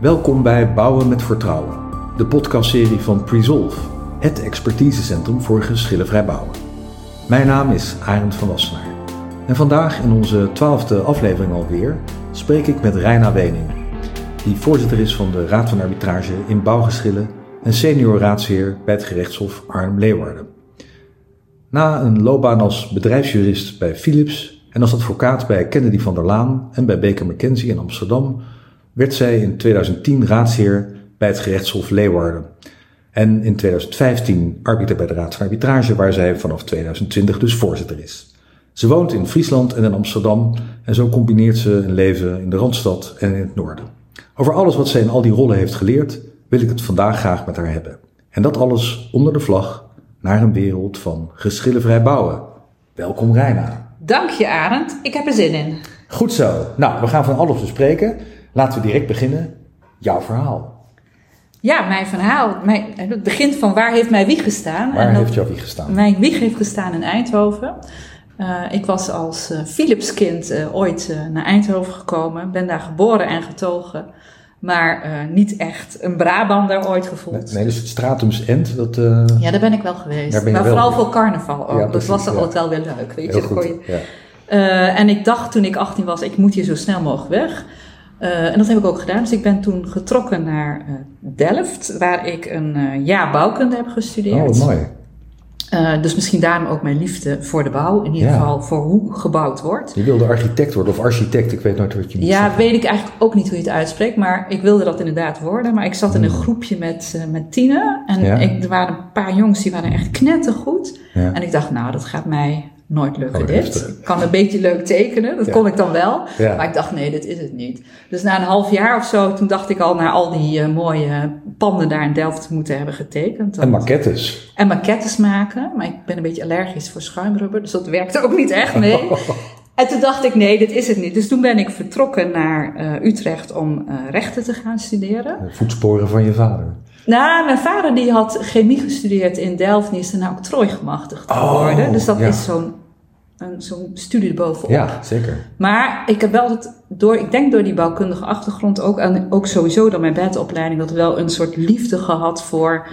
Welkom bij Bouwen met Vertrouwen, de podcastserie van Presolve, het expertisecentrum voor geschillenvrij bouwen. Mijn naam is Arend van Wassenaar. En vandaag in onze twaalfde aflevering alweer spreek ik met Reina Wening, die voorzitter is van de Raad van Arbitrage in Bouwgeschillen en senior raadsheer bij het gerechtshof Arnhem-Leeuwarden. Na een loopbaan als bedrijfsjurist bij Philips en als advocaat bij Kennedy van der Laan en bij Baker McKenzie in Amsterdam, werd zij in 2010 raadsheer bij het gerechtshof Leeuwarden. En in 2015 arbiter bij de Raad van Arbitrage, waar zij vanaf 2020 dus voorzitter is. Ze woont in Friesland en in Amsterdam en zo combineert ze een leven in de Randstad en in het noorden. Over alles wat zij in al die rollen heeft geleerd, wil ik het vandaag graag met haar hebben. En dat alles onder de vlag naar een wereld van geschillenvrij bouwen. Welkom Reina. Dank je Arend, ik heb er zin in. Goed zo. Nou, we gaan van alles bespreken. Laten we direct beginnen. Jouw verhaal. Ja, mijn verhaal. Mijn, het begint van waar heeft mijn wieg gestaan? Waar En heeft jouw wieg gestaan? Mijn wieg heeft gestaan in Eindhoven. Eh, ik was als eh Philipskind eh, ooit naar Eindhoven gekomen. Ben daar geboren en getogen. Maar niet echt een Brabander ooit gevoeld. Nee, dus het Stratums End, dat... Ja, daar ben ik wel geweest. Daar ben je maar wel vooral voor carnaval ook. Ja, dat precies, was ja. altijd wel weer leuk. Weet je? heel goed. je- Ja. En ik dacht toen ik 18 was, ik moet hier zo snel mogelijk weg. Eh, en dat heb ik ook gedaan. Dus ik ben toen getrokken naar eh, Delft, waar ik een eh, jaar bouwkunde heb Oh, gestudeerd. wat mooi. Dus misschien daarom ook mijn liefde voor de bouw. In ieder Ja. geval voor hoe gebouwd wordt. Je wilde architect worden of architect, ik weet nooit wat je moet Ja, zeggen. weet ik eigenlijk ook niet hoe je het uitspreekt, maar ik wilde dat inderdaad worden. Maar ik zat in een groepje met, met tienen en Hmm. Ja. ik, er waren een paar jongens die waren echt knettergoed. Ja. En ik dacht, nou, dat gaat mij nooit lukken Oh, dit. Ik kan een beetje leuk tekenen, dat Ja. kon ik dan wel. Ja. Maar ik dacht, nee, dit is het niet. Dus na een half jaar of zo, toen dacht ik al naar al die eh, mooie panden daar in Delft te moeten hebben getekend. En maquettes. en maquettes maken. Maar ik ben een beetje allergisch voor schuimrubber, dus dat werkte ook niet echt mee. En toen dacht ik, nee, dit is het niet. Dus toen ben ik vertrokken naar eh, Utrecht om eh, rechten te gaan studeren. De voetsporen van je vader. Nou, mijn vader die had chemie gestudeerd in Delft. en Die is daarna octrooi gemachtigd Oh, geworden. dus dat ja. is zo'n zo'n studie erbovenop. Ja, zeker. Maar ik heb wel het, door, ik denk door die bouwkundige achtergrond ook, en ook sowieso door mijn bedopleiding, dat wel een soort liefde gehad voor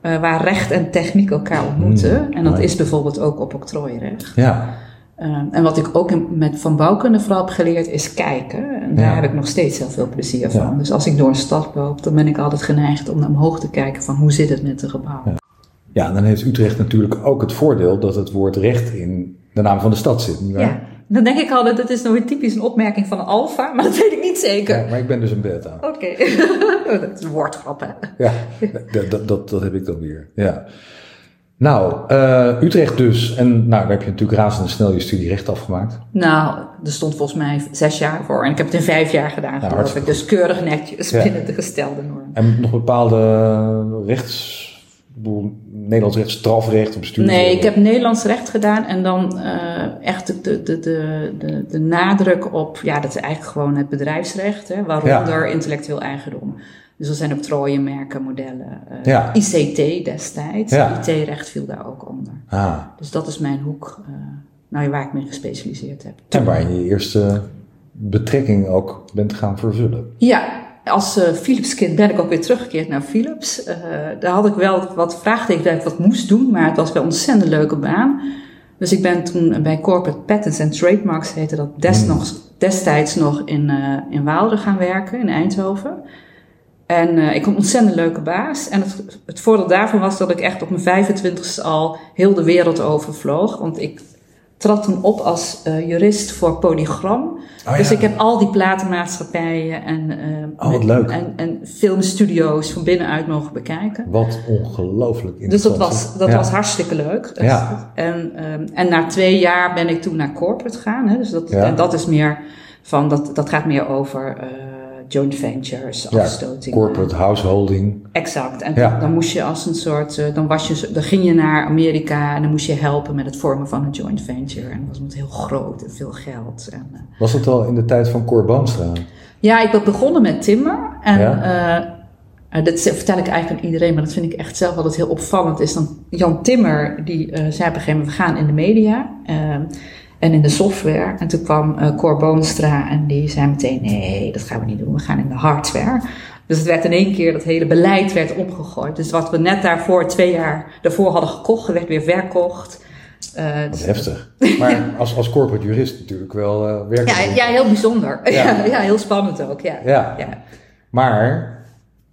eh, waar recht en techniek elkaar ontmoeten. Mm, en dat mooi. is bijvoorbeeld ook op octrooirecht. Ja, Eh, en wat ik ook in- met, van bouwkunde vooral heb geleerd is kijken. En daar Ja. heb ik nog steeds heel veel plezier van. Ja. Dus als ik door een stad loop, dan ben ik altijd geneigd om naar omhoog te kijken van hoe zit het met de gebouwen. ja, en dan heeft Utrecht natuurlijk ook het voordeel dat het woord recht in de naam van de stad zit. Ja. Dan denk ik altijd, dat is nog weer typisch een opmerking van een alfa, maar dat weet ik niet zeker. Ja, maar ik ben dus een beta. Oké, Oh, dat is een woordgrap hè. Ja, dat, dat, dat, heb ik dan weer. Ja. Nou, eh, Utrecht dus. En nou, daar heb je natuurlijk razendsnel je studie recht afgemaakt. Nou, er stond volgens mij zes jaar voor. En ik heb het in vijf jaar gedaan, geloof ik. Dus keurig netjes Ja. binnen de gestelde norm. En nog bepaalde rechts... Bedoel, Nederlands recht, strafrecht studie. Nee, ik heb Nederlands recht gedaan. En dan eh, echt de, de, de, de, de, nadruk op... Ja, dat is eigenlijk gewoon het bedrijfsrecht. Hè, waaronder intellectueel eigendom. Dus er zijn octrooien, merken, modellen. eh, Ja. ICT destijds. Ja. IT-recht viel daar ook onder. Ah, Dus dat is mijn hoek eh, nou, waar ik me gespecialiseerd heb. en waar je je eerste betrekking ook bent gaan vervullen. Ja, als eh Philipskind ben ik ook weer teruggekeerd naar Philips. Eh, daar had ik wel wat vraagtekens dat ik wat moest doen, maar het was wel een ontzettend leuke baan. Dus ik ben toen bij Corporate Patents and Trademarks, heette dat Hmm. destijds nog in, eh in Waalre gaan werken, in Eindhoven. En ik had een ontzettend leuke baas. En het, het voordeel daarvan was dat ik echt op mijn 25ste al heel de wereld overvloog. Want ik trad toen op als eh, jurist voor Polygram. Oh, dus ja. ik heb al die platenmaatschappijen en, eh, Oh, en, en filmstudio's van binnenuit mogen bekijken. Wat ongelooflijk Dus interessant. dat was, dat Ja. was hartstikke leuk. Ja. En, ehm, en na twee jaar ben ik toen naar corporate gegaan. Hè? Dus dat, en dat is meer van, dat, dat gaat meer over eh, joint ventures, Ja, afstotingen. corporate householding. Exact. En dan moest je als een soort, eh, dan was je, dan ging je naar Amerika en dan moest je helpen met het vormen van een joint venture. En dat was heel groot en veel geld. En, eh, Was dat al in de tijd van Cor Boomstra? ja, ik ben begonnen met timmer. En Ja. eh, dat vertel ik eigenlijk aan iedereen, maar dat vind ik echt zelf altijd heel opvallend. Is dan Jan Timmer, die zei op een gegeven moment, we gaan in de media. eh, en in de software. En toen kwam eh Cor Boonstra en die zei meteen, nee, dat gaan we niet doen. We gaan in de hardware. Dus het werd in één keer, dat hele beleid werd omgegooid. Dus wat we net daarvoor, twee jaar daarvoor hadden gekocht, werd weer verkocht. Uh, heftig. Maar als, als corporate jurist natuurlijk wel uh, werk. Ja, ja, heel bijzonder. Ja. ja. heel spannend ook. Ja. Ja. ja. Maar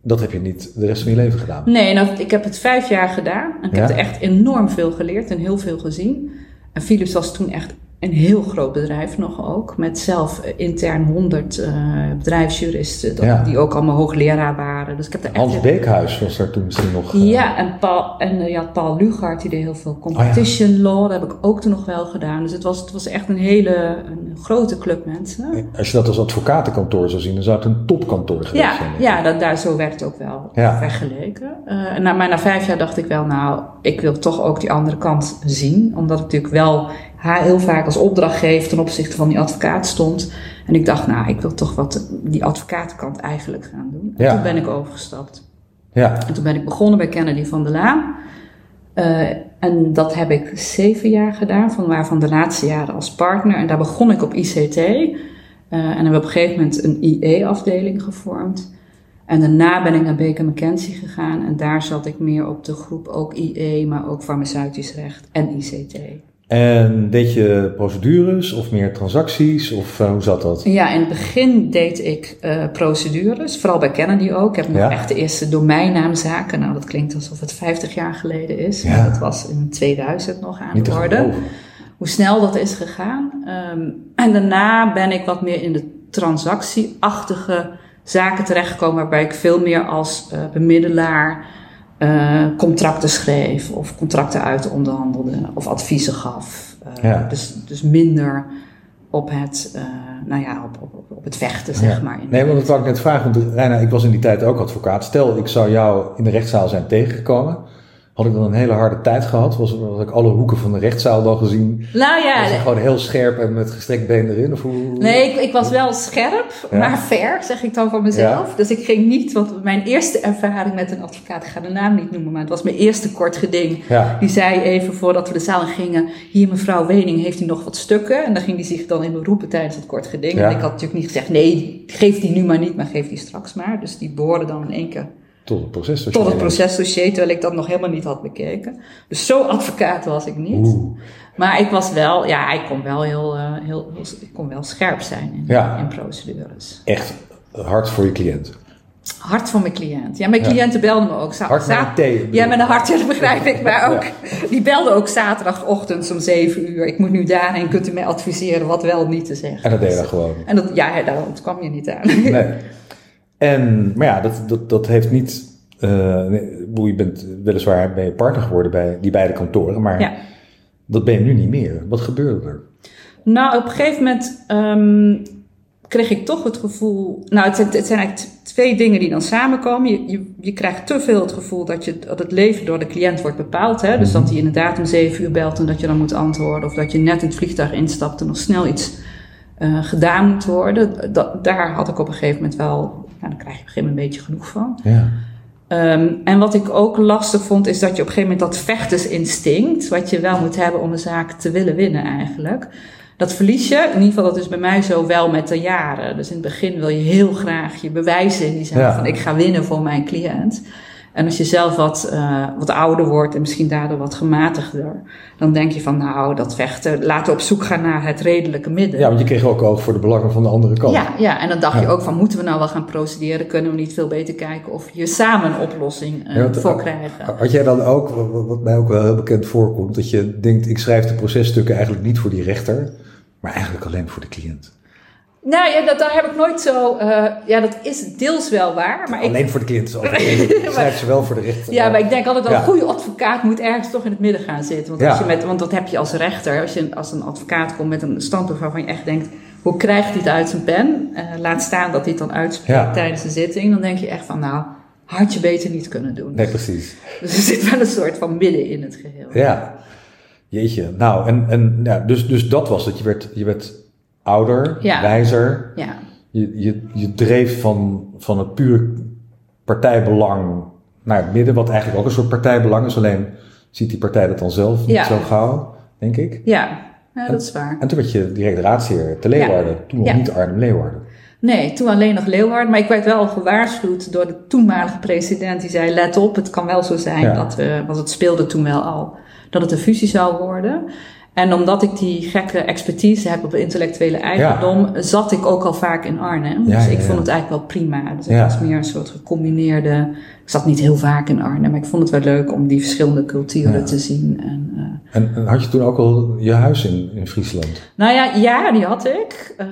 dat heb je niet de rest van je leven gedaan. Nee, nou, ik heb het vijf jaar gedaan. En ik heb er echt enorm veel geleerd en heel veel gezien. En Philips was toen echt een heel groot bedrijf nog ook. Met zelf eh, intern 100 uh, eh, bedrijfsjuristen. Dat, Die ook allemaal hoogleraar waren. Dus ik heb er Hans Beekhuis was daar toen misschien nog. Uh... Ja, en Paul, en, uh, ja, Paul Lugard die deed heel veel competition oh, ja. law. Dat heb ik ook toen nog wel gedaan. Dus het was, het was echt een hele een grote club mensen. Als je dat als advocatenkantoor zou zien, dan zou het een topkantoor geweest ja, zijn. Ja, dat, daar, zo werd het ook wel ja. vergeleken. na, maar na vijf jaar dacht ik wel, nou, ik wil toch ook die andere kant zien. Omdat ik natuurlijk wel haar heel vaak als opdrachtgever ten opzichte van die advocaat stond. En ik dacht, nou, ik wil toch wat die advocatenkant eigenlijk gaan doen. En toen ben ik overgestapt. Ja. En toen ben ik begonnen bij Kennedy van der Laan. Uh, en dat heb ik zeven jaar gedaan, van waarvan de laatste jaren als partner. En daar begon ik op ICT. Uh, eh, en hebben op een gegeven moment een IE-afdeling gevormd. En daarna ben ik naar Baker McKenzie gegaan. En daar zat ik meer op de groep ook IE, maar ook farmaceutisch recht en ICT. En deed je procedures of meer transacties of uh, hoe zat dat? Ja, in het begin deed ik uh, procedures, vooral bij Kennedy ook. Ik heb nog ja. echt de eerste domeinnaamzaken. Nou, dat klinkt alsof het 50 jaar geleden is. Ja. Maar dat was in 2000 nog aan de orde. Hoe snel dat is gegaan. Um, en daarna ben ik wat meer in de transactieachtige zaken terechtgekomen, waarbij ik veel meer als uh, bemiddelaar uh, contracten schreef of contracten uit onderhandelde of adviezen gaf. Uh, ja. dus, dus minder op het, uh, nou ja, op, op, op het vechten, zeg maar. Nee, want dat wou ik net vragen, want Reina, ik was in die tijd ook advocaat. Stel, ik zou jou in de rechtszaal zijn tegengekomen had ik dan een hele harde tijd gehad. Was, was ik alle hoeken van de rechtszaal dan gezien. Nou ja. Was ik gewoon heel scherp en met gestrekt been erin? Of hoe? Nee, ik, ik was wel scherp, maar fair, zeg ik dan voor mezelf. Ja. Dus ik ging niet, want mijn eerste ervaring met een advocaat, ik ga de naam niet noemen, maar het was mijn eerste kort geding. Ja. Die zei even voordat we de zaal in gingen, hier mevrouw Wening, heeft u nog wat stukken? En dan ging die zich dan in beroepen tijdens het kort geding. En ik had natuurlijk niet gezegd, nee, geef die nu maar niet, maar geef die straks maar. Dus die behoorden dan in één keer tot het procesdossier. Tot het procesdossier, terwijl ik dat nog helemaal niet had bekeken. Dus zo advocaat was ik niet. Oeh. Maar ik was wel, ja, ik kon wel heel, uh, heel, heel, ik kon wel scherp zijn in, ja. in procedures. Echt hard voor je cliënt. Hard voor mijn cliënt. Ja, mijn cliënten belden me ook. Met een thee. Ja, met een hart, ja, dat begrijp ik. Maar ook, ja. die belden ook zaterdagochtend om zeven uur. Ik moet nu daarheen, kunt u mij adviseren wat wel niet te zeggen. En dat deed je gewoon. En dat, ja, daar kwam je niet aan. Nee. En, maar ja, dat, dat, dat heeft niet. Uh, je bent weliswaar ben je partner geworden bij die beide kantoren, maar ja. dat ben je nu niet meer. Wat gebeurde er? Nou, op een gegeven moment um, kreeg ik toch het gevoel. Nou, het, het, zijn eigenlijk twee dingen die dan samenkomen. Je, je, je, krijgt te veel het gevoel dat, je, dat het leven door de cliënt wordt bepaald. Hè? Dus dat hij inderdaad om zeven uur belt en dat je dan moet antwoorden. Of dat je net in het vliegtuig instapt en nog snel iets uh, gedaan moet worden. Dat, daar had ik op een gegeven moment wel nou, dan krijg je op een gegeven moment een beetje genoeg van. Ja. Um, en wat ik ook lastig vond, is dat je op een gegeven moment dat vechtersinstinct, wat je wel moet hebben om een zaak te willen winnen eigenlijk, dat verlies je. In ieder geval, dat is bij mij zo wel met de jaren. Dus in het begin wil je heel graag je bewijzen in die zaak ja. van ik ga winnen voor mijn cliënt. En als je zelf wat, uh, wat ouder wordt en misschien daardoor wat gematigder, dan denk je van nou, dat vechten, laten we op zoek gaan naar het redelijke midden. Ja, want je kreeg ook oog voor de belangen van de andere kant. Ja, ja en dan dacht ja. je ook van moeten we nou wel gaan procederen? Kunnen we niet veel beter kijken of je samen een oplossing uh, ja, want, voor krijgen? Had jij dan ook, wat mij ook wel heel bekend voorkomt, dat je denkt ik schrijf de processtukken eigenlijk niet voor die rechter, maar eigenlijk alleen voor de cliënt? Nou ja, dat, daar heb ik nooit zo. Uh, ja, dat is deels wel waar. Maar Alleen ik, voor de cliënt. Ik schrijf ze wel voor de rechter. Ja, maar ik denk altijd dat ja. een goede advocaat moet ergens toch in het midden gaan zitten. Want, ja. als je met, want dat heb je als rechter. Als, je, als een advocaat komt met een standpunt waarvan je echt denkt. Hoe krijgt hij het uit zijn pen? Uh, laat staan dat hij het dan uitspreekt ja. tijdens de zitting. Dan denk je echt van nou, had je beter niet kunnen doen. Nee, precies. Dus er zit wel een soort van midden in het geheel. Ja. Jeetje. Nou, en, en ja, dus, dus dat was het. Je werd, je werd ouder, ja. wijzer. Ja. Je, je, je dreef van, van het puur partijbelang naar het midden, wat eigenlijk ook een soort partijbelang is. Alleen ziet die partij dat dan zelf niet ja. zo gauw, denk ik. Ja, ja dat is waar. En toen werd je direct raadsheer te Leeuwarden. Toen nog niet Arnhem Leeuwarden. Nee, toen alleen nog Leeuwarden. Maar ik werd wel gewaarschuwd door de toenmalige president. Die zei, let op, het kan wel zo zijn Ja. dat we... Want het speelde toen wel al. Dat het een fusie zou worden. En omdat ik die gekke expertise heb op intellectuele eigendom... zat ik ook al vaak in Arnhem. Ja, dus ik ja. vond het eigenlijk wel prima. Dus het was meer een soort gecombineerde... Ik zat niet heel vaak in Arnhem. Maar ik vond het wel leuk om die verschillende culturen te zien. En, eh, En, en had je toen ook al je huis in, in Friesland? nou ja, ja, die had ik. Eh,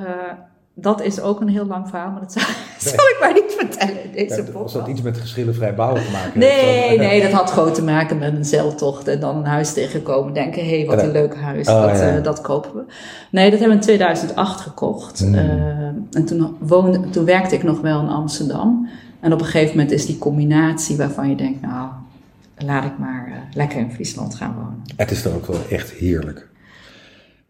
dat is ook een heel lang verhaal, maar dat zal, zal ik maar niet vertellen in deze Ja, podcast. was dat iets met geschillenvrij bouwen te maken? Nee, Zo- nee, dat had gewoon te maken met een zeiltocht en dan een huis tegenkomen. Denken, hé, hey, wat een leuk huis, Oh, dat, ja. eh, dat kopen we. Nee, dat hebben we in 2008 gekocht. Hmm. Eh, en toen, woonde, toen werkte ik nog wel in Amsterdam. En op een gegeven moment is die combinatie waarvan je denkt, nou, laat ik maar eh, lekker in Friesland gaan wonen. Het is dan ook wel echt heerlijk.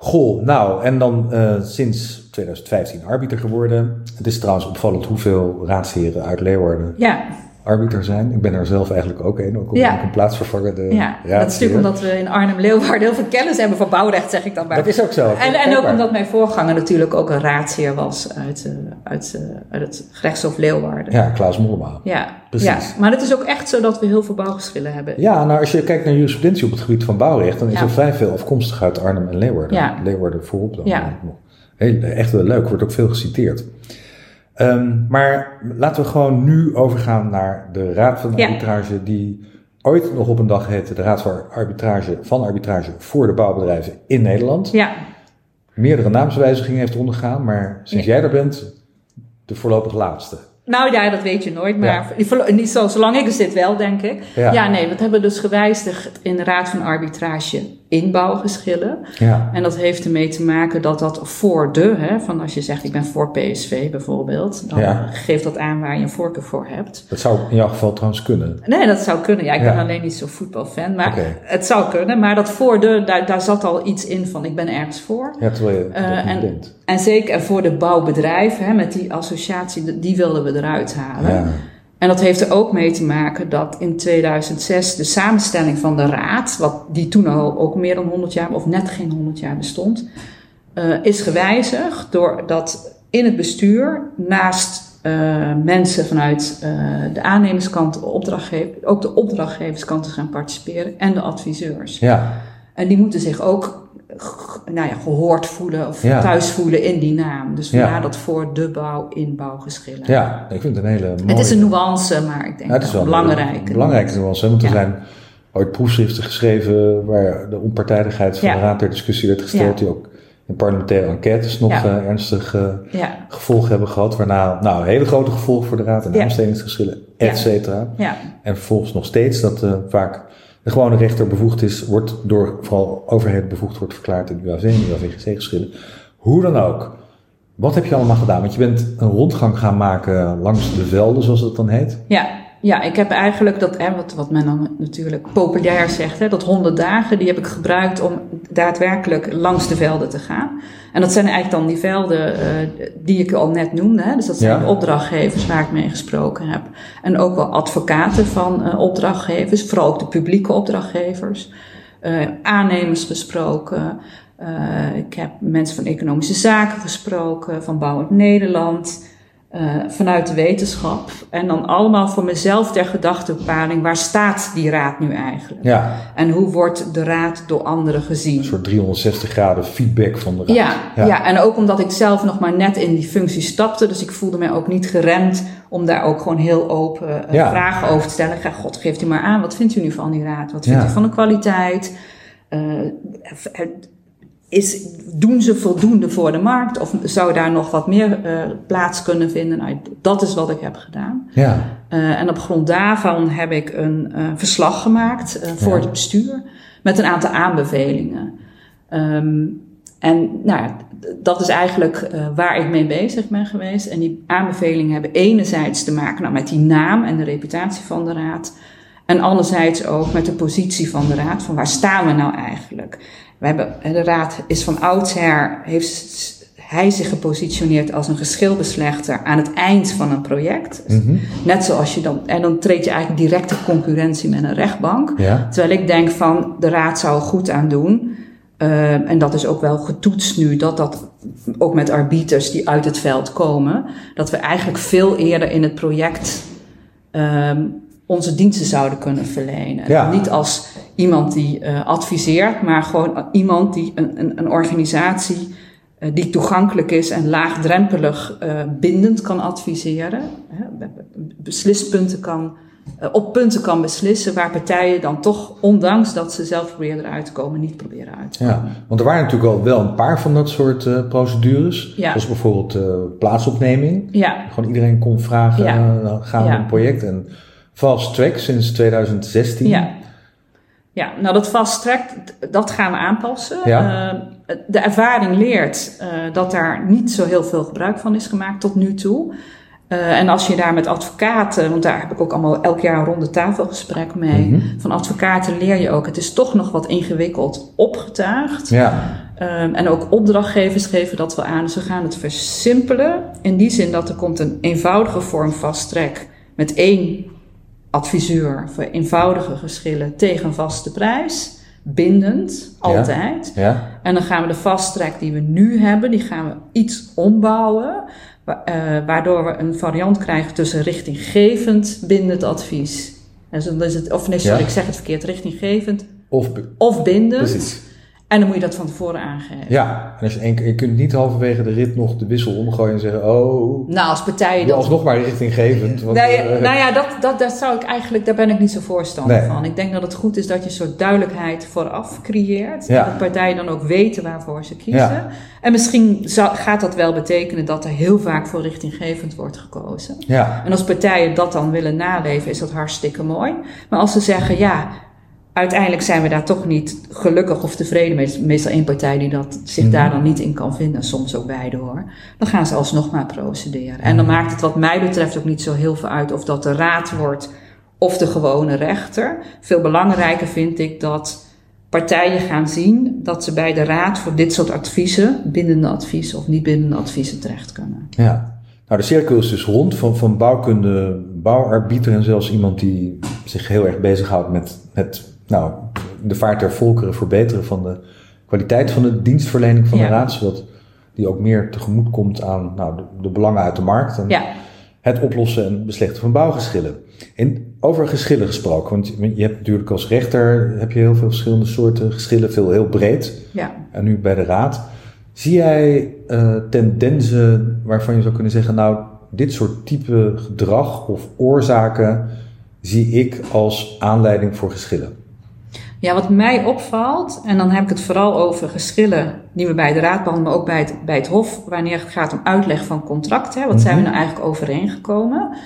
Goh, nou, en dan eh, sinds 2015 arbiter geworden. Het is trouwens opvallend hoeveel raadsheren uit Leeuwarden Ja, arbiter zijn. Ik ben er zelf eigenlijk ook een, ook al Ja. een plaatsvervangende ja. dat is natuurlijk omdat we in Arnhem-Leeuwarden heel veel kennis hebben van bouwrecht, zeg ik dan maar. Dat is ook zo. En, en ook omdat mijn voorganger natuurlijk ook een raadsheer was uit, eh, uit, eh, uit het gerechtshof Leeuwarden. Ja, Klaas Mollema. Ja, Precies. ja, maar het is ook echt zo dat we heel veel bouwgeschillen hebben. Ja, nou als je kijkt naar jurisprudentie op het gebied van bouwrecht, dan is er vrij veel afkomstig uit Arnhem en Leeuwarden. Ja. Leeuwarden voorop dan. Ja. Heel, echt wel leuk, wordt ook veel geciteerd. Ehm, maar laten we gewoon nu overgaan naar de Raad van Ja. Arbitrage, die ooit nog op een dag heette de Raad van Arbitrage, van Arbitrage voor de bouwbedrijven in Nederland. Ja, Meerdere naamswijzigingen heeft ondergaan, maar sinds jij er bent, de voorlopig laatste. nou ja, dat weet je nooit, maar Ja. niet zo, zolang ik er zit wel, denk ik. Ja. Ja, nee, dat hebben we dus gewijzigd in de Raad van Arbitrage inbouwgeschillen. Ja, En dat heeft ermee te maken dat dat voor de, hè, van als je zegt ik ben voor PSV bijvoorbeeld, dan Ja. geeft dat aan waar je een voorkeur voor hebt. dat zou in jouw geval trouwens kunnen. Nee, dat zou kunnen. Ja, ik ben alleen niet zo'n voetbalfan, maar het zou kunnen. Maar dat voor de, daar, daar zat al iets in van ik ben ergens voor. Ja, terwijl je Eh, en-. En zeker voor de bouwbedrijven, hè, met die associatie, die- die wilden we eruit halen. En dat heeft er ook mee te maken dat in 2006 de samenstelling van de raad, wat die toen al ook meer dan 100 jaar, of net geen 100 jaar bestond, eh, is gewijzigd doordat in het bestuur naast eh, mensen vanuit eh, de aannemerskant, opdrachtgever, ook de opdrachtgeverskant gaan participeren en de adviseurs. Ja, En die moeten zich ook nou ja, gehoord voelen of Ja. thuis voelen in die naam. Dus vandaar Ja. dat voor de bouw in bouwgeschillen. ja, ik vind het een hele mooie... Het is een nuance, maar ik denk Ja, het is wel belangrijk. Een belangrijke nuance, want er zijn ooit proefschriften geschreven waar de onpartijdigheid van de raad ter discussie werd gesteld, die ook in parlementaire enquêtes nog eh, ernstig eh, gevolgen hebben gehad, waarna nou, hele grote gevolgen voor de raad en aanbestedingsgeschillen, et cetera. ja, En vervolgens nog steeds dat eh, vaak de gewone rechter bevoegd is, wordt door vooral overheden bevoegd wordt verklaard in UAV en UAV-GC-geschillen. Hoe dan ook. Wat heb je allemaal gedaan? Want je bent een rondgang gaan maken langs de velden, zoals dat dan heet. ja. Ja, ik heb eigenlijk dat, hè, wat, wat men dan natuurlijk populair zegt, hè, dat 100 dagen, die heb ik gebruikt om daadwerkelijk langs de velden te gaan. En dat zijn eigenlijk dan die velden eh, die ik al net noemde. Hè. Dus dat zijn Ja. opdrachtgevers waar ik mee gesproken heb. En ook wel advocaten van eh, opdrachtgevers, vooral ook de publieke opdrachtgevers. eh, aannemers gesproken. Ik heb mensen van economische zaken gesproken, van Bouwend Nederland. Eh, vanuit de wetenschap. En dan allemaal voor mezelf ter gedachtebepaling. Waar staat die raad nu eigenlijk? Ja, En hoe wordt de raad door anderen gezien? een soort 360 graden feedback van de raad. Ja, Ja. ja. en ook omdat ik zelf nog maar net in die functie stapte. Dus ik voelde mij ook niet geremd om daar ook gewoon heel open eh, Ja. vragen over te stellen. God, geeft u maar aan. Wat vindt u nu van die raad? Wat vindt u van de kwaliteit? Eh, is, doen ze voldoende voor de markt? Of zou daar nog wat meer eh, plaats kunnen vinden? Nou, dat is wat ik heb gedaan. Ja, Eh, en op grond daarvan heb ik een eh, verslag gemaakt voor Ja. het bestuur met een aantal aanbevelingen. Ehm, en nou dat is eigenlijk waar ik mee bezig ben geweest. En die aanbevelingen hebben enerzijds te maken nou, met die naam en de reputatie van de raad. En anderzijds ook met de positie van de raad. Van waar staan we nou eigenlijk? We hebben, de raad is van oudsher, heeft hij zich gepositioneerd als een geschilbeslechter aan het eind van een project. Mhm. Net zoals je dan, en dan treed je eigenlijk directe concurrentie met een rechtbank. ja, Terwijl ik denk van, de raad zou er goed aan doen Ehm, en dat is ook wel getoetst nu, dat dat ook met arbiters die uit het veld komen, dat we eigenlijk veel eerder in het project ehm, onze diensten zouden kunnen verlenen. Ja. Niet als iemand die eh, adviseert, maar gewoon iemand die een, een, een organisatie eh, die toegankelijk is en laagdrempelig eh, bindend kan adviseren, hè, be- be- beslispunten kan, op punten kan beslissen waar partijen dan toch, ondanks dat ze zelf proberen eruit te komen, niet proberen uit te Ja, komen. want er waren natuurlijk al wel een paar van dat soort procedures. Ja. Zoals bijvoorbeeld plaatsopneming. Ja, Gewoon iedereen kon vragen, Ja. gaan we Ja. een project. En Fast Track sinds 2016. ja. Ja, nou dat fast track, dat gaan we aanpassen. Ja. Eh, de ervaring leert eh, dat daar niet zo heel veel gebruik van is gemaakt tot nu toe. Eh, en als je daar met advocaten, want daar heb ik ook allemaal elk jaar een ronde tafelgesprek mee. Mhm. Van advocaten leer je ook, het is toch nog wat ingewikkeld opgetuigd. Ja, en ook opdrachtgevers geven dat wel aan. Ze gaan het versimpelen. In die zin dat er komt een eenvoudige vorm fast track. Met één adviseur voor eenvoudige geschillen tegen een vaste prijs. Bindend, altijd. ja, En dan gaan we de fast track die we nu hebben, die gaan we iets ombouwen. wa- eh, waardoor we een variant krijgen tussen richtinggevend bindend advies. Dus dan is het, of nee, sorry, Ja. ik zeg het verkeerd. Richtinggevend of of bindend. precies. En dan moet je dat van tevoren aangeven. Ja, en als je, je kunt niet halverwege de rit nog de wissel omgooien en zeggen: Oh, Nou, als partijen dat. alsnog maar richtinggevend. Want, Nee, eh, nou ja, dat, dat, dat zou ik eigenlijk, daar ben ik niet zo voorstander Nee. van. Ik denk dat het goed is dat je een soort duidelijkheid vooraf creëert. Ja. Dat partijen dan ook weten waarvoor ze kiezen. Ja. En misschien zou, gaat dat wel betekenen dat er heel vaak voor richtinggevend wordt gekozen. ja, En als partijen dat dan willen naleven, is dat hartstikke mooi. Maar als ze zeggen, ja, uiteindelijk zijn we daar toch niet gelukkig of tevreden mee. Meestal één partij die dat, zich Mhm. daar dan niet in kan vinden, soms ook beide hoor. Dan gaan ze alsnog maar procederen. En dan maakt het wat mij betreft ook niet zo heel veel uit of dat de raad wordt of de gewone rechter. Veel belangrijker vind ik dat partijen gaan zien dat ze bij de raad voor dit soort adviezen, bindende adviezen of niet bindende adviezen terecht kunnen. ja. Nou, de cirkel is dus rond van, van bouwkunde, bouwarbiter en zelfs iemand die zich heel erg bezighoudt met, met nou, de vaart der volkeren verbeteren van de kwaliteit van de dienstverlening van Ja. de raad, zodat die ook meer tegemoet komt aan nou, de, de belangen uit de markt en Ja, het oplossen en beslechten van bouwgeschillen. En over geschillen gesproken, want je hebt natuurlijk als rechter heb je heel veel verschillende soorten geschillen, veel heel breed. ja. En nu bij de raad. Zie jij eh, tendensen waarvan je zou kunnen zeggen, nou, dit soort type gedrag of oorzaken zie ik als aanleiding voor geschillen? Ja, wat mij opvalt, en dan heb ik het vooral over geschillen die we bij de raad behandelen, maar ook bij het, bij het hof, wanneer het gaat om uitleg van contracten. Hè, wat zijn we Mhm. nou eigenlijk overeengekomen?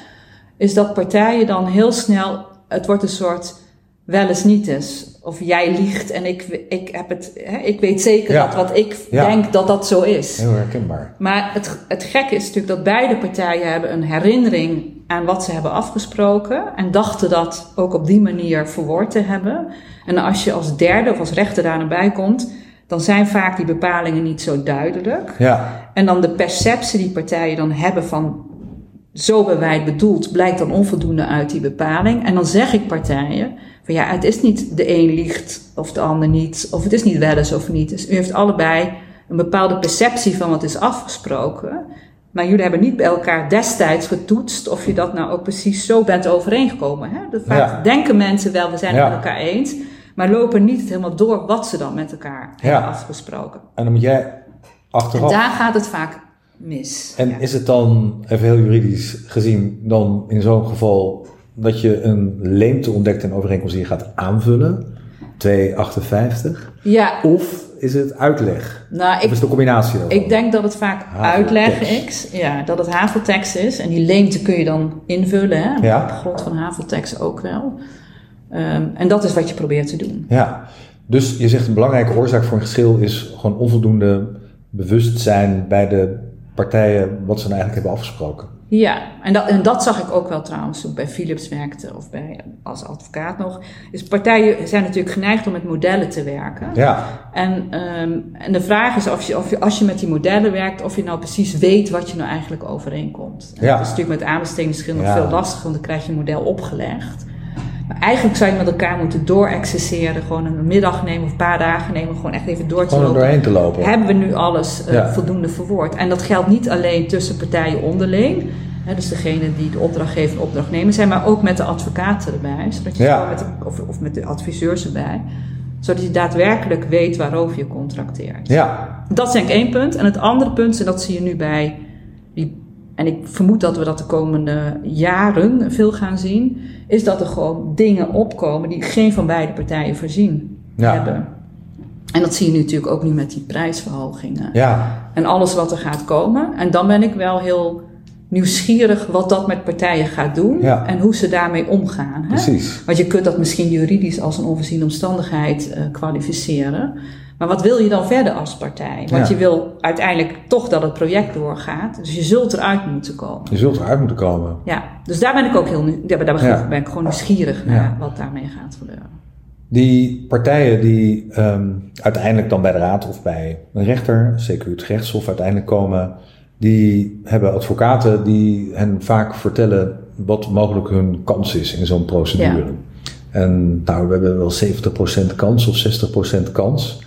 Is dat partijen dan heel snel, het wordt een soort wel eens niet eens. Of jij liegt en ik, ik, heb het, hè, ik weet zeker Ja. dat wat ik Ja. denk dat dat zo is. Heel herkenbaar. Maar het, het gekke is natuurlijk dat beide partijen hebben een herinnering aan wat ze hebben afgesproken. En dachten dat ook op die manier verwoord te hebben. En als je als derde of als rechter daar naar bij komt, dan zijn vaak die bepalingen niet zo duidelijk. Ja, En dan de perceptie die partijen dan hebben van zo hebben wij het bedoeld, blijkt dan onvoldoende uit die bepaling. En dan zeg ik partijen van ja, het is niet de een liegt of de ander niet, of het is niet wel eens of niet. Dus u heeft allebei een bepaalde perceptie van wat is afgesproken. Maar jullie hebben niet bij elkaar destijds getoetst of je dat nou ook precies zo bent overeengekomen. Hè? Dat vaak Ja. denken mensen wel, we zijn Ja. het met elkaar eens, maar lopen niet helemaal door wat ze dan met elkaar Ja. hebben afgesproken. en dan moet jij En achteraf. daar gaat het vaak mis. En Ja. is het dan, even heel juridisch gezien, dan in zo'n geval dat je een leemte ontdekt en overeenkomst die je gaat aanvullen? 258. Ja, Of is het uitleg? nou, Of ik, is het een combinatie daarvan? ik denk dat het vaak Haveltekst. uitleg is. Ja, dat het haveltekst is. En die leemte kun je dan invullen, hè? Ja. Op grond van haveltekst ook wel. Ehm, en dat is wat je probeert te doen. Ja, dus je zegt een belangrijke oorzaak voor een geschil is gewoon onvoldoende bewustzijn bij de partijen wat ze nou eigenlijk hebben afgesproken. Ja, en dat, en dat zag ik ook wel trouwens toen ik bij Philips werkte of bij, als advocaat nog. Dus partijen zijn natuurlijk geneigd om met modellen te werken. Ja, En, ehm, en de vraag is of je, of je, als je met die modellen werkt, of je nou precies weet wat je nou eigenlijk overeenkomt. En Ja. Dat is natuurlijk met aanbestedingsgeschil nog Ja. veel lastiger, want dan krijg je een model opgelegd. Maar eigenlijk zou je met elkaar moeten doorexerceren. Gewoon een middag nemen of een paar dagen nemen. Gewoon echt even door te Gewoon lopen. doorheen te lopen. Hebben we nu alles eh, Ja. voldoende verwoord? En dat geldt niet alleen tussen partijen onderling. Hè, dus degene die de opdrachtgever en opdrachtnemer zijn. Maar ook met de advocaten erbij. Zodat je Ja. met de, of, of met de adviseurs erbij. Zodat je daadwerkelijk weet waarover je contracteert. Ja, Dat is denk ik één punt. En het andere punt, en dat zie je nu bij en ik vermoed dat we dat de komende jaren veel gaan zien, is dat er gewoon dingen opkomen die geen van beide partijen voorzien Ja. hebben. En dat zie je nu natuurlijk ook nu met die prijsverhogingen. ja, En alles wat er gaat komen. En dan ben ik wel heel nieuwsgierig wat dat met partijen gaat doen Ja. en hoe ze daarmee omgaan. Hè? precies. Want je kunt dat misschien juridisch als een onvoorziene omstandigheid eh, kwalificeren. Maar wat wil je dan verder als partij? Want Ja. je wil uiteindelijk toch dat het project doorgaat. Dus je zult eruit moeten komen. Je zult eruit moeten komen. Ja, dus daar ben ik ook heel daar ben, Ja. ben ik gewoon nieuwsgierig naar wat daarmee gaat gebeuren. Die partijen die ehm, uiteindelijk dan bij de raad of bij een rechter, zeker het rechtshof uiteindelijk komen, die hebben advocaten die hen vaak vertellen wat mogelijk hun kans is in zo'n procedure. Ja. En nou, we hebben wel 70% kans of 60% kans.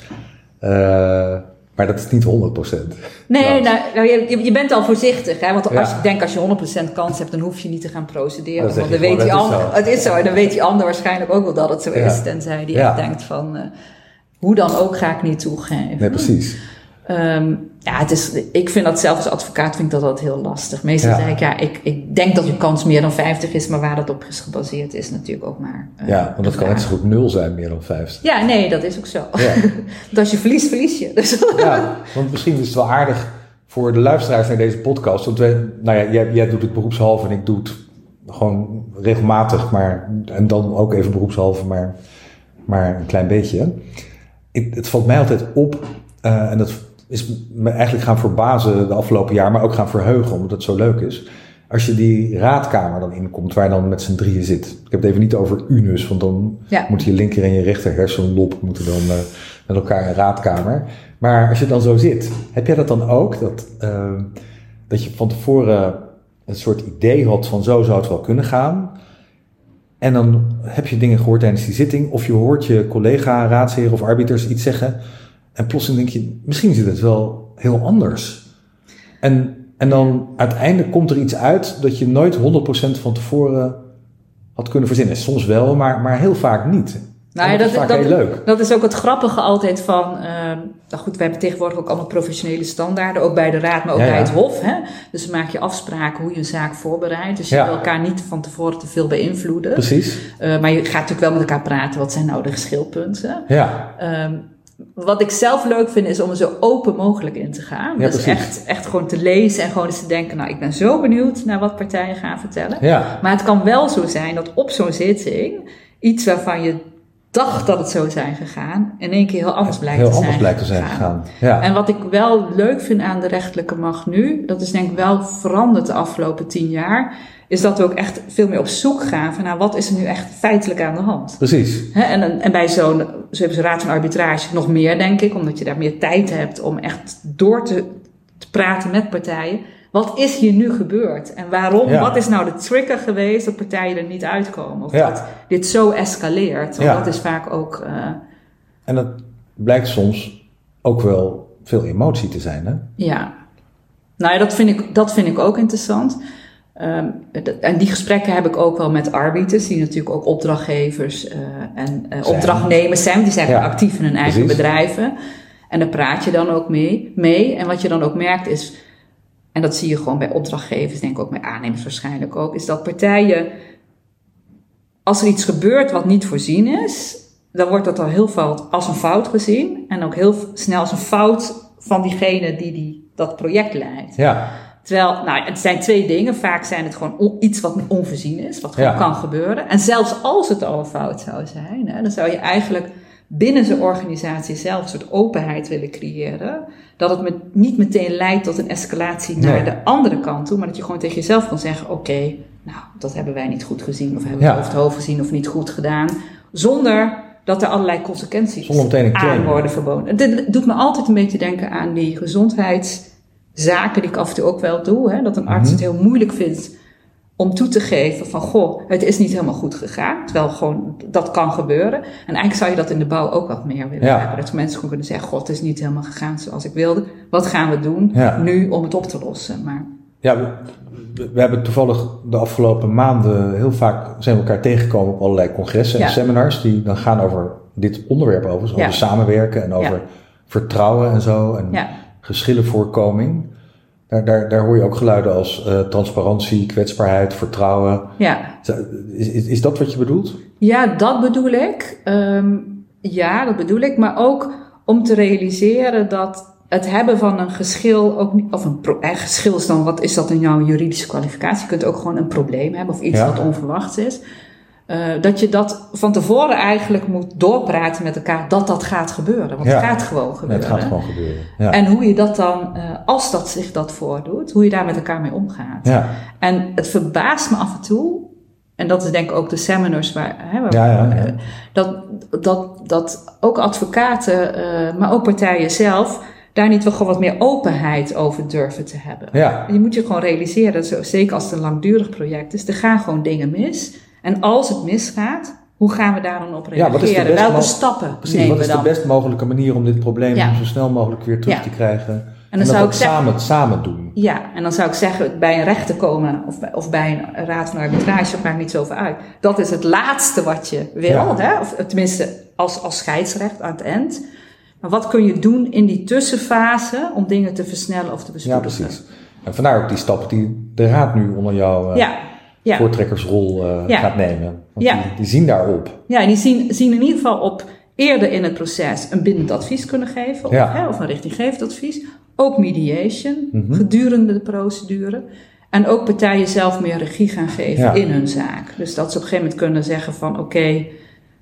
Eh, maar dat is niet 100%. Nee, Nou, nou, nou, je, bent al voorzichtig. Hè? Want als Ja. je denkt als je 100% kans hebt, dan hoef je niet te gaan procederen. Dan Want dan weet die ander, het is zo. En dan weet die ander waarschijnlijk ook wel dat het zo Ja. is. Tenzij die echt denkt van, eh, hoe dan ook ga ik niet toegeven. Nee, precies. Ehm, ja, het is, ik vind dat zelf als advocaat vind ik dat altijd heel lastig. Meestal Ja. zeg ik, ja, ik, ik denk dat je kans meer dan 50 is, maar waar dat op is gebaseerd is natuurlijk ook maar. eh, Ja, want dat kan net zo goed nul zijn, meer dan 50. Ja, nee, dat is ook zo. Ja. Want als je verliest, verlies je. Dus, Ja, want misschien is het wel aardig voor de luisteraars naar deze podcast. Want wij, nou ja, jij, jij doet het beroepshalve en ik doe het gewoon regelmatig, maar en dan ook even beroepshalve, maar, maar een klein beetje. Ik, het valt mij altijd op, eh, en dat is me eigenlijk gaan verbazen de afgelopen jaar, maar ook gaan verheugen, omdat het zo leuk is. Als je die raadkamer dan inkomt, waar je dan met z'n drieën zit. Ik heb het even niet over unus, want dan Ja. moet je linker en je rechter hersenlop moeten dan eh, met elkaar in raadkamer. Maar als je dan zo zit, heb jij dat dan ook? Dat, eh, dat je van tevoren een soort idee had van zo zou het wel kunnen gaan. En dan heb je dingen gehoord tijdens die zitting. Of je hoort je collega, raadsheren of arbiters iets zeggen. En plotseling denk je, misschien zit het wel heel anders. En, en dan uiteindelijk komt er iets uit dat je nooit 100% van tevoren had kunnen verzinnen. Soms wel, maar, maar heel vaak niet. Nou ja, dat is dat, heel leuk. dat is ook het grappige altijd van. ehm, nou goed, we hebben tegenwoordig ook allemaal professionele standaarden, ook bij de raad, maar ook Ja, bij het hof. Hè? Dus dan maak je afspraken hoe je een zaak voorbereidt. Dus je wil elkaar niet van tevoren te veel beïnvloeden. Precies. Eh, maar je gaat natuurlijk wel met elkaar praten. Wat zijn nou de geschilpunten? Ja, Ehm, wat ik zelf leuk vind is om er zo open mogelijk in te gaan. Ja, dus precies. echt, echt gewoon te lezen en gewoon eens te denken, nou ik ben zo benieuwd naar wat partijen gaan vertellen. ja, Maar het kan wel zo zijn dat op zo'n zitting iets waarvan je dacht dat het zo zijn gegaan, in één keer heel anders blijkt, heel te, anders zijn blijkt te zijn gegaan. Ja, En wat ik wel leuk vind aan de rechtelijke macht nu, dat is denk ik wel veranderd de afgelopen tien jaar, is dat we ook echt veel meer op zoek gaan van nou, wat is er nu echt feitelijk aan de hand. precies. En, en bij zo'n zo raad van arbitrage nog meer, denk ik, omdat je daar meer tijd hebt om echt door te, te praten met partijen. Wat is hier nu gebeurd? En waarom? Ja. Wat is nou de trigger geweest dat partijen er niet uitkomen? Of Ja. dat dit zo escaleert? Want Ja. dat is vaak ook. eh, En dat blijkt soms ook wel veel emotie te zijn, hè? ja. Nou ja, dat vind ik, dat vind ik ook interessant. Ehm, dat- en die gesprekken heb ik ook wel met arbiters, die natuurlijk ook opdrachtgevers eh, en Zijn. opdrachtnemers zijn. Die zijn actief in hun eigen precies. bedrijven. En daar praat je dan ook mee, mee. En wat je dan ook merkt is, en dat zie je gewoon bij opdrachtgevers, denk ik ook bij aannemers waarschijnlijk ook, is dat partijen, als er iets gebeurt wat niet voorzien is, dan wordt dat al heel veel als een fout gezien. En ook heel snel als een fout van diegene die, die dat project leidt. Ja, Terwijl, nou, het zijn twee dingen. Vaak zijn het gewoon on- iets wat onvoorzien is, wat gewoon Ja. kan gebeuren. En zelfs als het al een fout zou zijn, hè, dan zou je eigenlijk binnen zijn organisatie zelf een soort openheid willen creëren. Dat het met, niet meteen leidt tot een escalatie naar Nee. de andere kant toe, maar dat je gewoon tegen jezelf kan zeggen: Oké, nou, dat hebben wij niet goed gezien, of hebben we Ja. het over het hoofd gezien, of niet goed gedaan. Zonder dat er allerlei consequenties aan worden verboden. Dit doet me altijd een beetje denken aan die gezondheidszaken die ik af en toe ook wel doe. Hè? Dat een arts Mhm. het heel moeilijk vindt om toe te geven van, goh, het is niet helemaal goed gegaan. Terwijl gewoon, dat kan gebeuren. En eigenlijk zou je dat in de bouw ook wat meer willen Ja. hebben. Dat mensen gewoon kunnen zeggen, god, het is niet helemaal gegaan zoals ik wilde. Wat gaan we doen Ja. nu om het op te lossen? Maar Ja, we, we- hebben toevallig de afgelopen maanden heel vaak zijn we elkaar tegengekomen op allerlei congressen en Ja. seminars die dan gaan over dit onderwerp overigens, over samenwerken en over vertrouwen en zo en geschillenvoorkoming. Daar, daar, daar hoor je ook geluiden als eh, transparantie, kwetsbaarheid, vertrouwen. ja. Is, is, is dat wat je bedoelt? Ja, dat bedoel ik. Ehm, ja, dat bedoel ik. Maar ook om te realiseren dat het hebben van een geschil ook niet, of een eh, geschil is dan, wat is dat in jouw juridische kwalificatie? Je kunt ook gewoon een probleem hebben of iets Ja. wat onverwachts is. Eh, dat je dat van tevoren eigenlijk moet doorpraten met elkaar dat dat gaat gebeuren. Want Ja. het gaat gewoon gebeuren. het gaat gewoon gebeuren. Ja. En hoe je dat dan, eh, als dat zich dat voordoet, hoe je daar met elkaar mee omgaat. ja. En het verbaast me af en toe, en dat is denk ik ook de seminars waar, hè, waar dat, dat, dat ook advocaten, eh, maar ook partijen zelf, daar niet wel gewoon wat meer openheid over durven te hebben. Je moet je gewoon realiseren, zo, zeker als het een langdurig project is, er gaan gewoon dingen mis. En als het misgaat, hoe gaan we daar dan op Ja, reageren? wat is de best Welke stappen Precies, nemen wat we is dan? de best mogelijke manier om dit probleem Ja. zo snel mogelijk weer terug Ja. te krijgen? En, dan zou ik zeggen- samen, samen doen. Ja, en dan zou ik zeggen, bij een rechter komen of bij, of bij een raad van arbitrage, dat maakt niet zoveel uit. Dat is het laatste wat je wil, Ja. hè? of tenminste als, als scheidsrecht aan het eind. Maar wat kun je doen in die tussenfase om dingen te versnellen of te Ja, bespoedigen? precies. En vandaar ook die stappen die de raad nu onder jouw eh, Ja, ja. voortrekkersrol Ja. gaat nemen. Want Ja. die, die zien daarop. ja, en die zien, zien in ieder geval op eerder in het proces een bindend advies kunnen geven, of, hè, of een richtinggevend advies. Ook mediation Mhm. gedurende de procedure. En ook partijen zelf meer regie gaan geven in hun zaak. Dus dat ze op een gegeven moment kunnen zeggen van oké,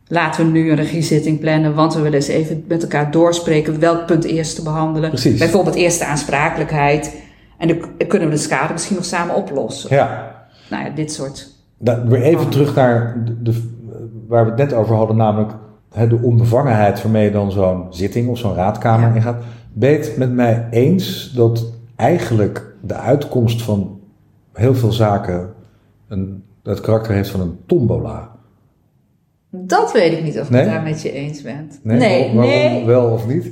laten we nu een regiezitting plannen, want we willen eens even met elkaar doorspreken welk punt eerst te behandelen. Precies. Bijvoorbeeld eerst de aansprakelijkheid. En dan kunnen we de schade misschien nog samen oplossen. Ja. Nou ja, dit soort. Weer even terug naar de, de- waar we het net over hadden, namelijk hè, de onbevangenheid waarmee je dan zo'n zitting of zo'n raadkamer Ja. ingaat. Ben je het met mij eens dat eigenlijk de uitkomst van heel veel zaken een, het karakter heeft van een tombola? Dat weet ik niet of ik Nee? het daar met je eens ben. Nee, nee. waarom nee. wel of niet?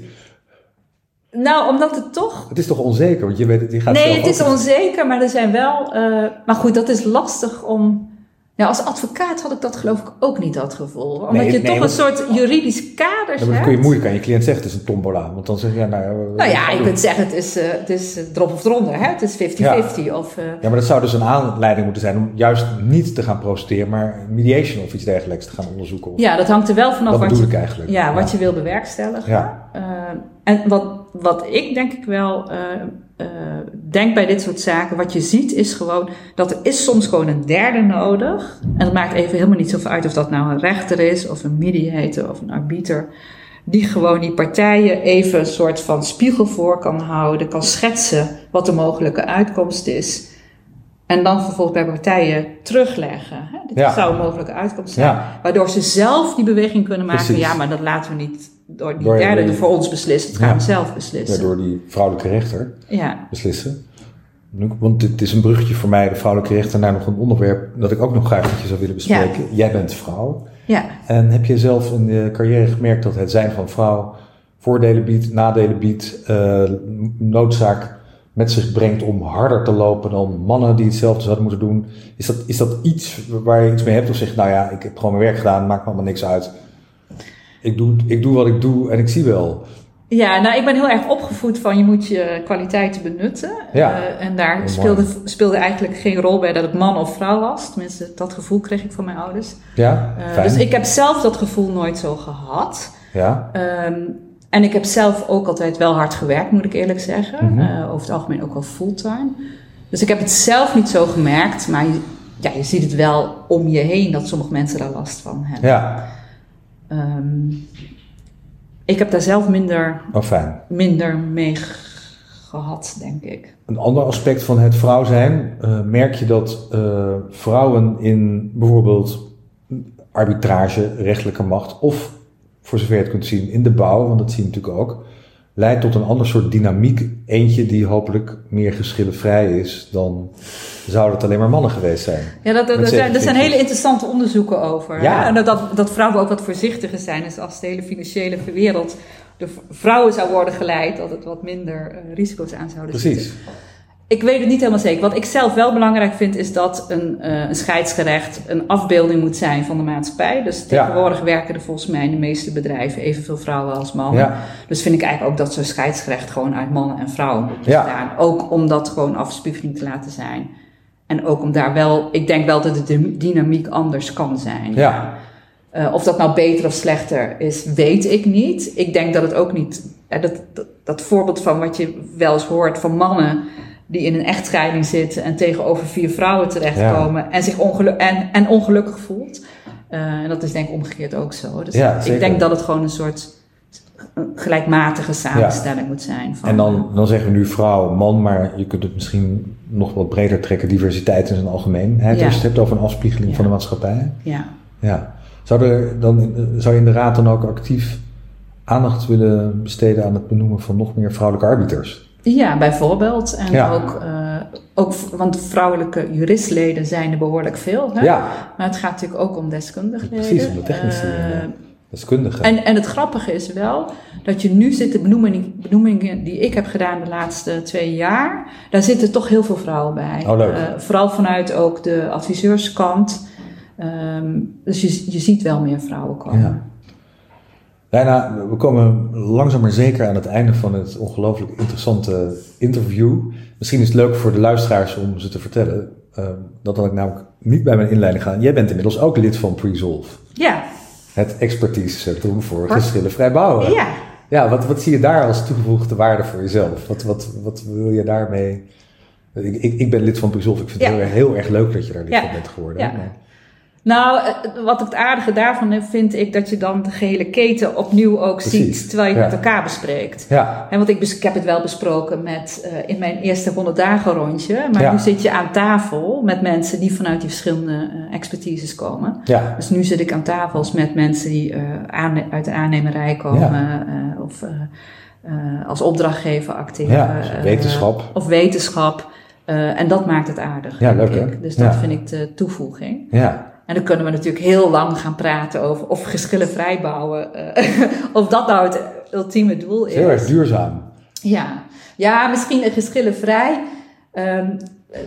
Nou, omdat het toch Het is toch onzeker, want je weet het, je gaat Nee, het is onzeker, maar er zijn wel. eh, maar goed, dat is lastig om. Ja, als advocaat had ik dat geloof ik ook niet dat gevoel. Omdat Nee, je nee, toch een soort juridisch kader Ja, hebt. dan kun je moeilijk aan je cliënt zeggen, het is een tombola. Want dan zeg je, ja, nou... ja, Nou ja, je kunt zeggen het is, eh, het is eh, drop of eronder, hè? het is 50-50. Of, eh, Ja, maar dat zou dus een aanleiding moeten zijn om juist niet te gaan procederen, maar mediation of iets dergelijks te gaan onderzoeken. Of, ja, dat hangt er wel vanaf dat wat, bedoel je, ik eigenlijk. ja, wat je wil bewerkstelligen. Ja. Eh, en wat, wat ik denk ik wel eh, eh, denk bij dit soort zaken, wat je ziet is gewoon dat er is soms gewoon een derde nodig. En dat maakt even helemaal niet zoveel uit of dat nou een rechter is, of een mediator of een arbiter. Die gewoon die partijen even een soort van spiegel voor kan houden, kan schetsen wat de mogelijke uitkomst is. En dan vervolgens bij partijen terugleggen. Hè? Dit Ja. zou een mogelijke uitkomst zijn. Ja. Waardoor ze zelf die beweging kunnen maken. Precies. Ja, maar dat laten we niet door die Door- derde voor ons beslissen. Dat gaan Ja. we zelf Ja, beslissen. door die vrouwelijke rechter Ja, beslissen. Want dit is een bruggetje voor mij, de vrouwelijke rechter, naar nog een onderwerp dat ik ook nog graag met je zou willen bespreken. Jij bent vrouw. ja. En heb je zelf in je carrière gemerkt dat het zijn van vrouw voordelen biedt, nadelen biedt, eh, noodzaak met zich brengt om harder te lopen dan mannen die hetzelfde zouden moeten doen? Is dat, is dat iets waar je iets mee hebt of zeg je, nou ja, ik heb gewoon mijn werk gedaan, maakt me allemaal niks uit. Ik doe, ik doe wat ik doe en ik zie wel. ja, nou ik ben heel erg opgevoed van je moet je kwaliteiten benutten. Ja. Eh, en daar mooi. speelde, speelde eigenlijk geen rol bij dat ik man of vrouw was. Tenminste, dat gevoel kreeg ik van mijn ouders. Ja, Eh, dus ik heb zelf dat gevoel nooit zo gehad. Ja, Ehm, en ik heb zelf ook altijd wel hard gewerkt, moet ik eerlijk zeggen. Mhm. Eh, over het algemeen ook wel fulltime. Dus ik heb het zelf niet zo gemerkt, maar je, ja, je ziet het wel om je heen dat sommige mensen daar last van hebben. ja, Ehm, ik heb daar zelf minder, oh fijn. minder mee gehad, denk ik. Een ander aspect van het vrouw zijn, eh, merk je dat eh, vrouwen in bijvoorbeeld arbitrage, rechtelijke macht of voor zover je het kunt zien in de bouw, want dat zie je natuurlijk ook, leidt tot een ander soort dynamiek. Eentje die hopelijk meer geschillenvrij is dan zouden het alleen maar mannen geweest zijn. Ja, dat, dat, er zijn, er zijn hele interessante onderzoeken over. Ja. hè? En dat, dat vrouwen ook wat voorzichtiger zijn. Dus als de hele financiële wereld de vrouwen zou worden geleid, dat het wat minder eh, risico's aan zouden Precies. zitten. Ik weet het niet helemaal zeker. Wat ik zelf wel belangrijk vind, is dat een, eh, een scheidsgerecht een afbeelding moet zijn van de maatschappij. Dus Ja. tegenwoordig werken er volgens mij in de meeste bedrijven evenveel vrouwen als mannen. Ja. Dus vind ik eigenlijk ook dat zo'n scheidsgerecht gewoon uit mannen en vrouwen moet Ja. bestaan. Ook om dat gewoon afspiegeling te laten zijn. En ook om daar wel, ik denk wel dat de dy- dynamiek anders kan zijn. Ja. Eh, of dat nou beter of slechter is, weet ik niet. Ik denk dat het ook niet. eh, dat, dat, dat voorbeeld van wat je wel eens hoort van mannen die in een echtscheiding zitten en tegenover vier vrouwen terechtkomen en zich en, en ongelukkig voelt. Eh, en dat is denk ik omgekeerd ook zo. Dus Ja, ik zeker. denk dat het gewoon een soort gelijkmatige samenstelling moet zijn. Van, En dan, dan zeggen we nu vrouw, man, maar je kunt het misschien nog wat breder trekken. Diversiteit in zijn algemeenheid. Als je het hebt over een afspiegeling van de maatschappij. Ja. Ja. Zou, er dan, zou je in de raad dan ook actief aandacht willen besteden aan het benoemen van nog meer vrouwelijke arbiters? Ja, bijvoorbeeld. En Ja. ook, eh, ook, want vrouwelijke juristleden zijn er behoorlijk veel. Hè? Ja, Maar het gaat natuurlijk ook om deskundigleden. Precies, om de technici, Eh, ja. deskundigen. en, en het grappige is wel dat je nu zit de benoemingen, benoemingen die ik heb gedaan de laatste twee jaar, daar zitten toch heel veel vrouwen bij. Oh, leuk. Eh, vooral vanuit ook de adviseurskant. Ehm, dus je, je ziet wel meer vrouwen komen. Ja. Bijna, we komen langzaam maar zeker aan het einde van het ongelooflijk interessante interview. Misschien is het leuk voor de luisteraars om ze te vertellen. eh, dat had ik namelijk niet bij mijn inleiding gaan. Jij bent inmiddels ook lid van Presolve. Ja, Het expertisecentrum voor Wat? geschillenvrij bouwen. ja. Ja, wat, wat zie je daar als toegevoegde waarde voor jezelf? Wat, wat, wat wil je daarmee... Ik, ik, ik ben lid van Presolve. Ik vind het heel, erg- heel erg leuk dat je daar lid Ja. van bent geworden. Ja. Maar- Nou, eh, wat het aardige daarvan vind ik dat je dan de gehele keten opnieuw ook Precies, ziet terwijl je ja. met elkaar bespreekt. ja, En want ik, ik heb het wel besproken met, eh, in mijn eerste 100 dagen rondje. Maar Ja. nu zit je aan tafel met mensen die vanuit die verschillende eh, expertises komen. ja, Dus nu zit ik aan tafels met mensen die uit de aannemerij komen. of als opdrachtgever acteren. ja. dus wetenschap. of wetenschap. En dat maakt het aardig. Ja, leuk, ik. Dus dat vind ik de toevoeging. Ja, En dan kunnen we natuurlijk heel lang gaan praten over of geschillen vrij bouwen. eh, of dat nou het ultieme doel is. heel erg duurzaam. Ja, ja misschien een geschillenvrij. ehm eh,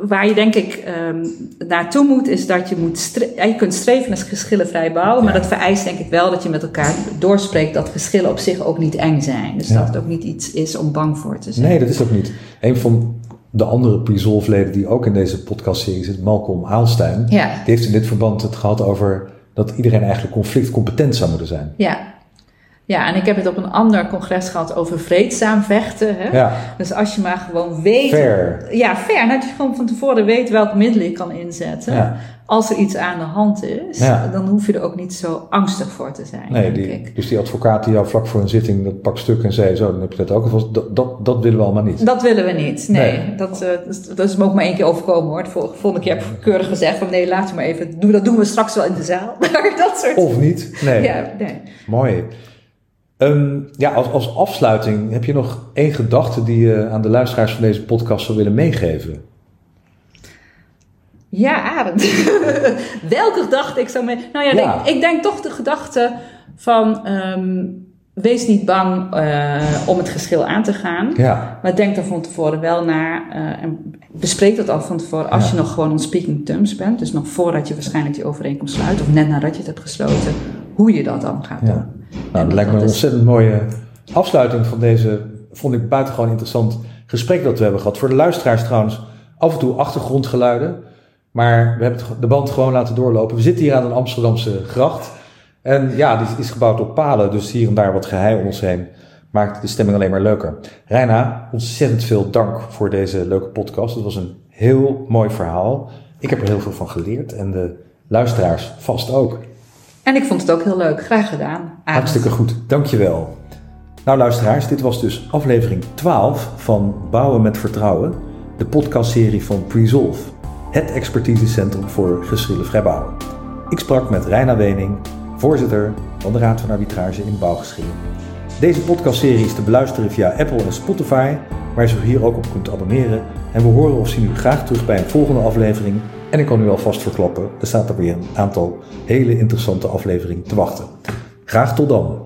waar je denk ik ehm, naartoe moet, is dat je moet ja, je kunt streven naar geschillenvrij bouwen, maar dat vereist denk ik wel dat je met elkaar doorspreekt dat geschillen op zich ook niet eng zijn. Dus Ja. dat het ook niet iets is om bang voor te zijn. Nee, dat is ook niet. Een van de andere Presolve-leden die ook in deze podcastserie zit, Malcolm Aalstein, Ja, die heeft in dit verband het gehad over dat iedereen eigenlijk conflictcompetent zou moeten zijn. ja. Ja, en ik heb het op een ander congres gehad over vreedzaam vechten. Hè? Ja, Dus als je maar gewoon weet fair. Ja, fair. Dat je gewoon van tevoren weet welke middelen je kan inzetten. Ja. Als er iets aan de hand is, Ja. dan hoef je er ook niet zo angstig voor te zijn. Nee, denk die, ik. dus die advocaat die jou vlak voor een zitting dat pak stuk en zei, zo, dan heb je dat ook alvast. Dat, dat, dat willen we allemaal niet. Dat willen we niet. Nee, Nee. Dat, eh, dat, is- me ook maar één keer overkomen hoor. De vol- volgende keer heb ik keurig gezegd van nee, laat je maar even. Doe, dat doen we straks wel in de zaal. Maar dat soort. Of niet? Nee. Ja, nee. Mooi. Ehm, ja, als, als afsluiting heb je nog één gedachte die je aan de luisteraars van deze podcast zou willen meegeven? Ja, Arend. Welke gedachte ik zou mee... Nou ja, Ja. Denk, ik denk toch de gedachte van... ehm, wees niet bang eh, om het geschil aan te gaan. Ja, Maar denk daar van tevoren wel naar eh, en bespreek dat al van tevoren als Ja. je nog gewoon on speaking terms bent. Dus nog voordat je waarschijnlijk die overeenkomst sluit of net nadat je het hebt gesloten, hoe je dat dan gaat Ja. doen. Nou, dat lijkt me een ontzettend mooie afsluiting van deze, vond ik buitengewoon interessant gesprek dat we hebben gehad. Voor de luisteraars trouwens, af en toe achtergrondgeluiden. Maar we hebben de band gewoon laten doorlopen. We zitten hier aan een Amsterdamse gracht. En ja, die is gebouwd op palen, dus hier en daar wat geheim om ons heen. Maakt de stemming alleen maar leuker. Reina, ontzettend veel dank voor deze leuke podcast. Het was een heel mooi verhaal. Ik heb er heel veel van geleerd en de luisteraars vast ook. En ik vond het ook heel leuk. Graag gedaan. Hartstikke goed, dankjewel. Nou luisteraars, dit was dus aflevering 12 van Bouwen met Vertrouwen, de podcastserie van Presolve, het expertisecentrum voor geschillenvrij bouwen. Ik sprak met Reina Wening, voorzitter van de Raad van Arbitrage in Bouwgeschillen. Deze podcastserie is te beluisteren via Apple en Spotify, waar je zich hier ook op kunt abonneren. En we horen of zien u graag terug bij een volgende aflevering. En ik kan u alvast verklappen, er staat er weer een aantal hele interessante afleveringen te wachten. Graag tot dan!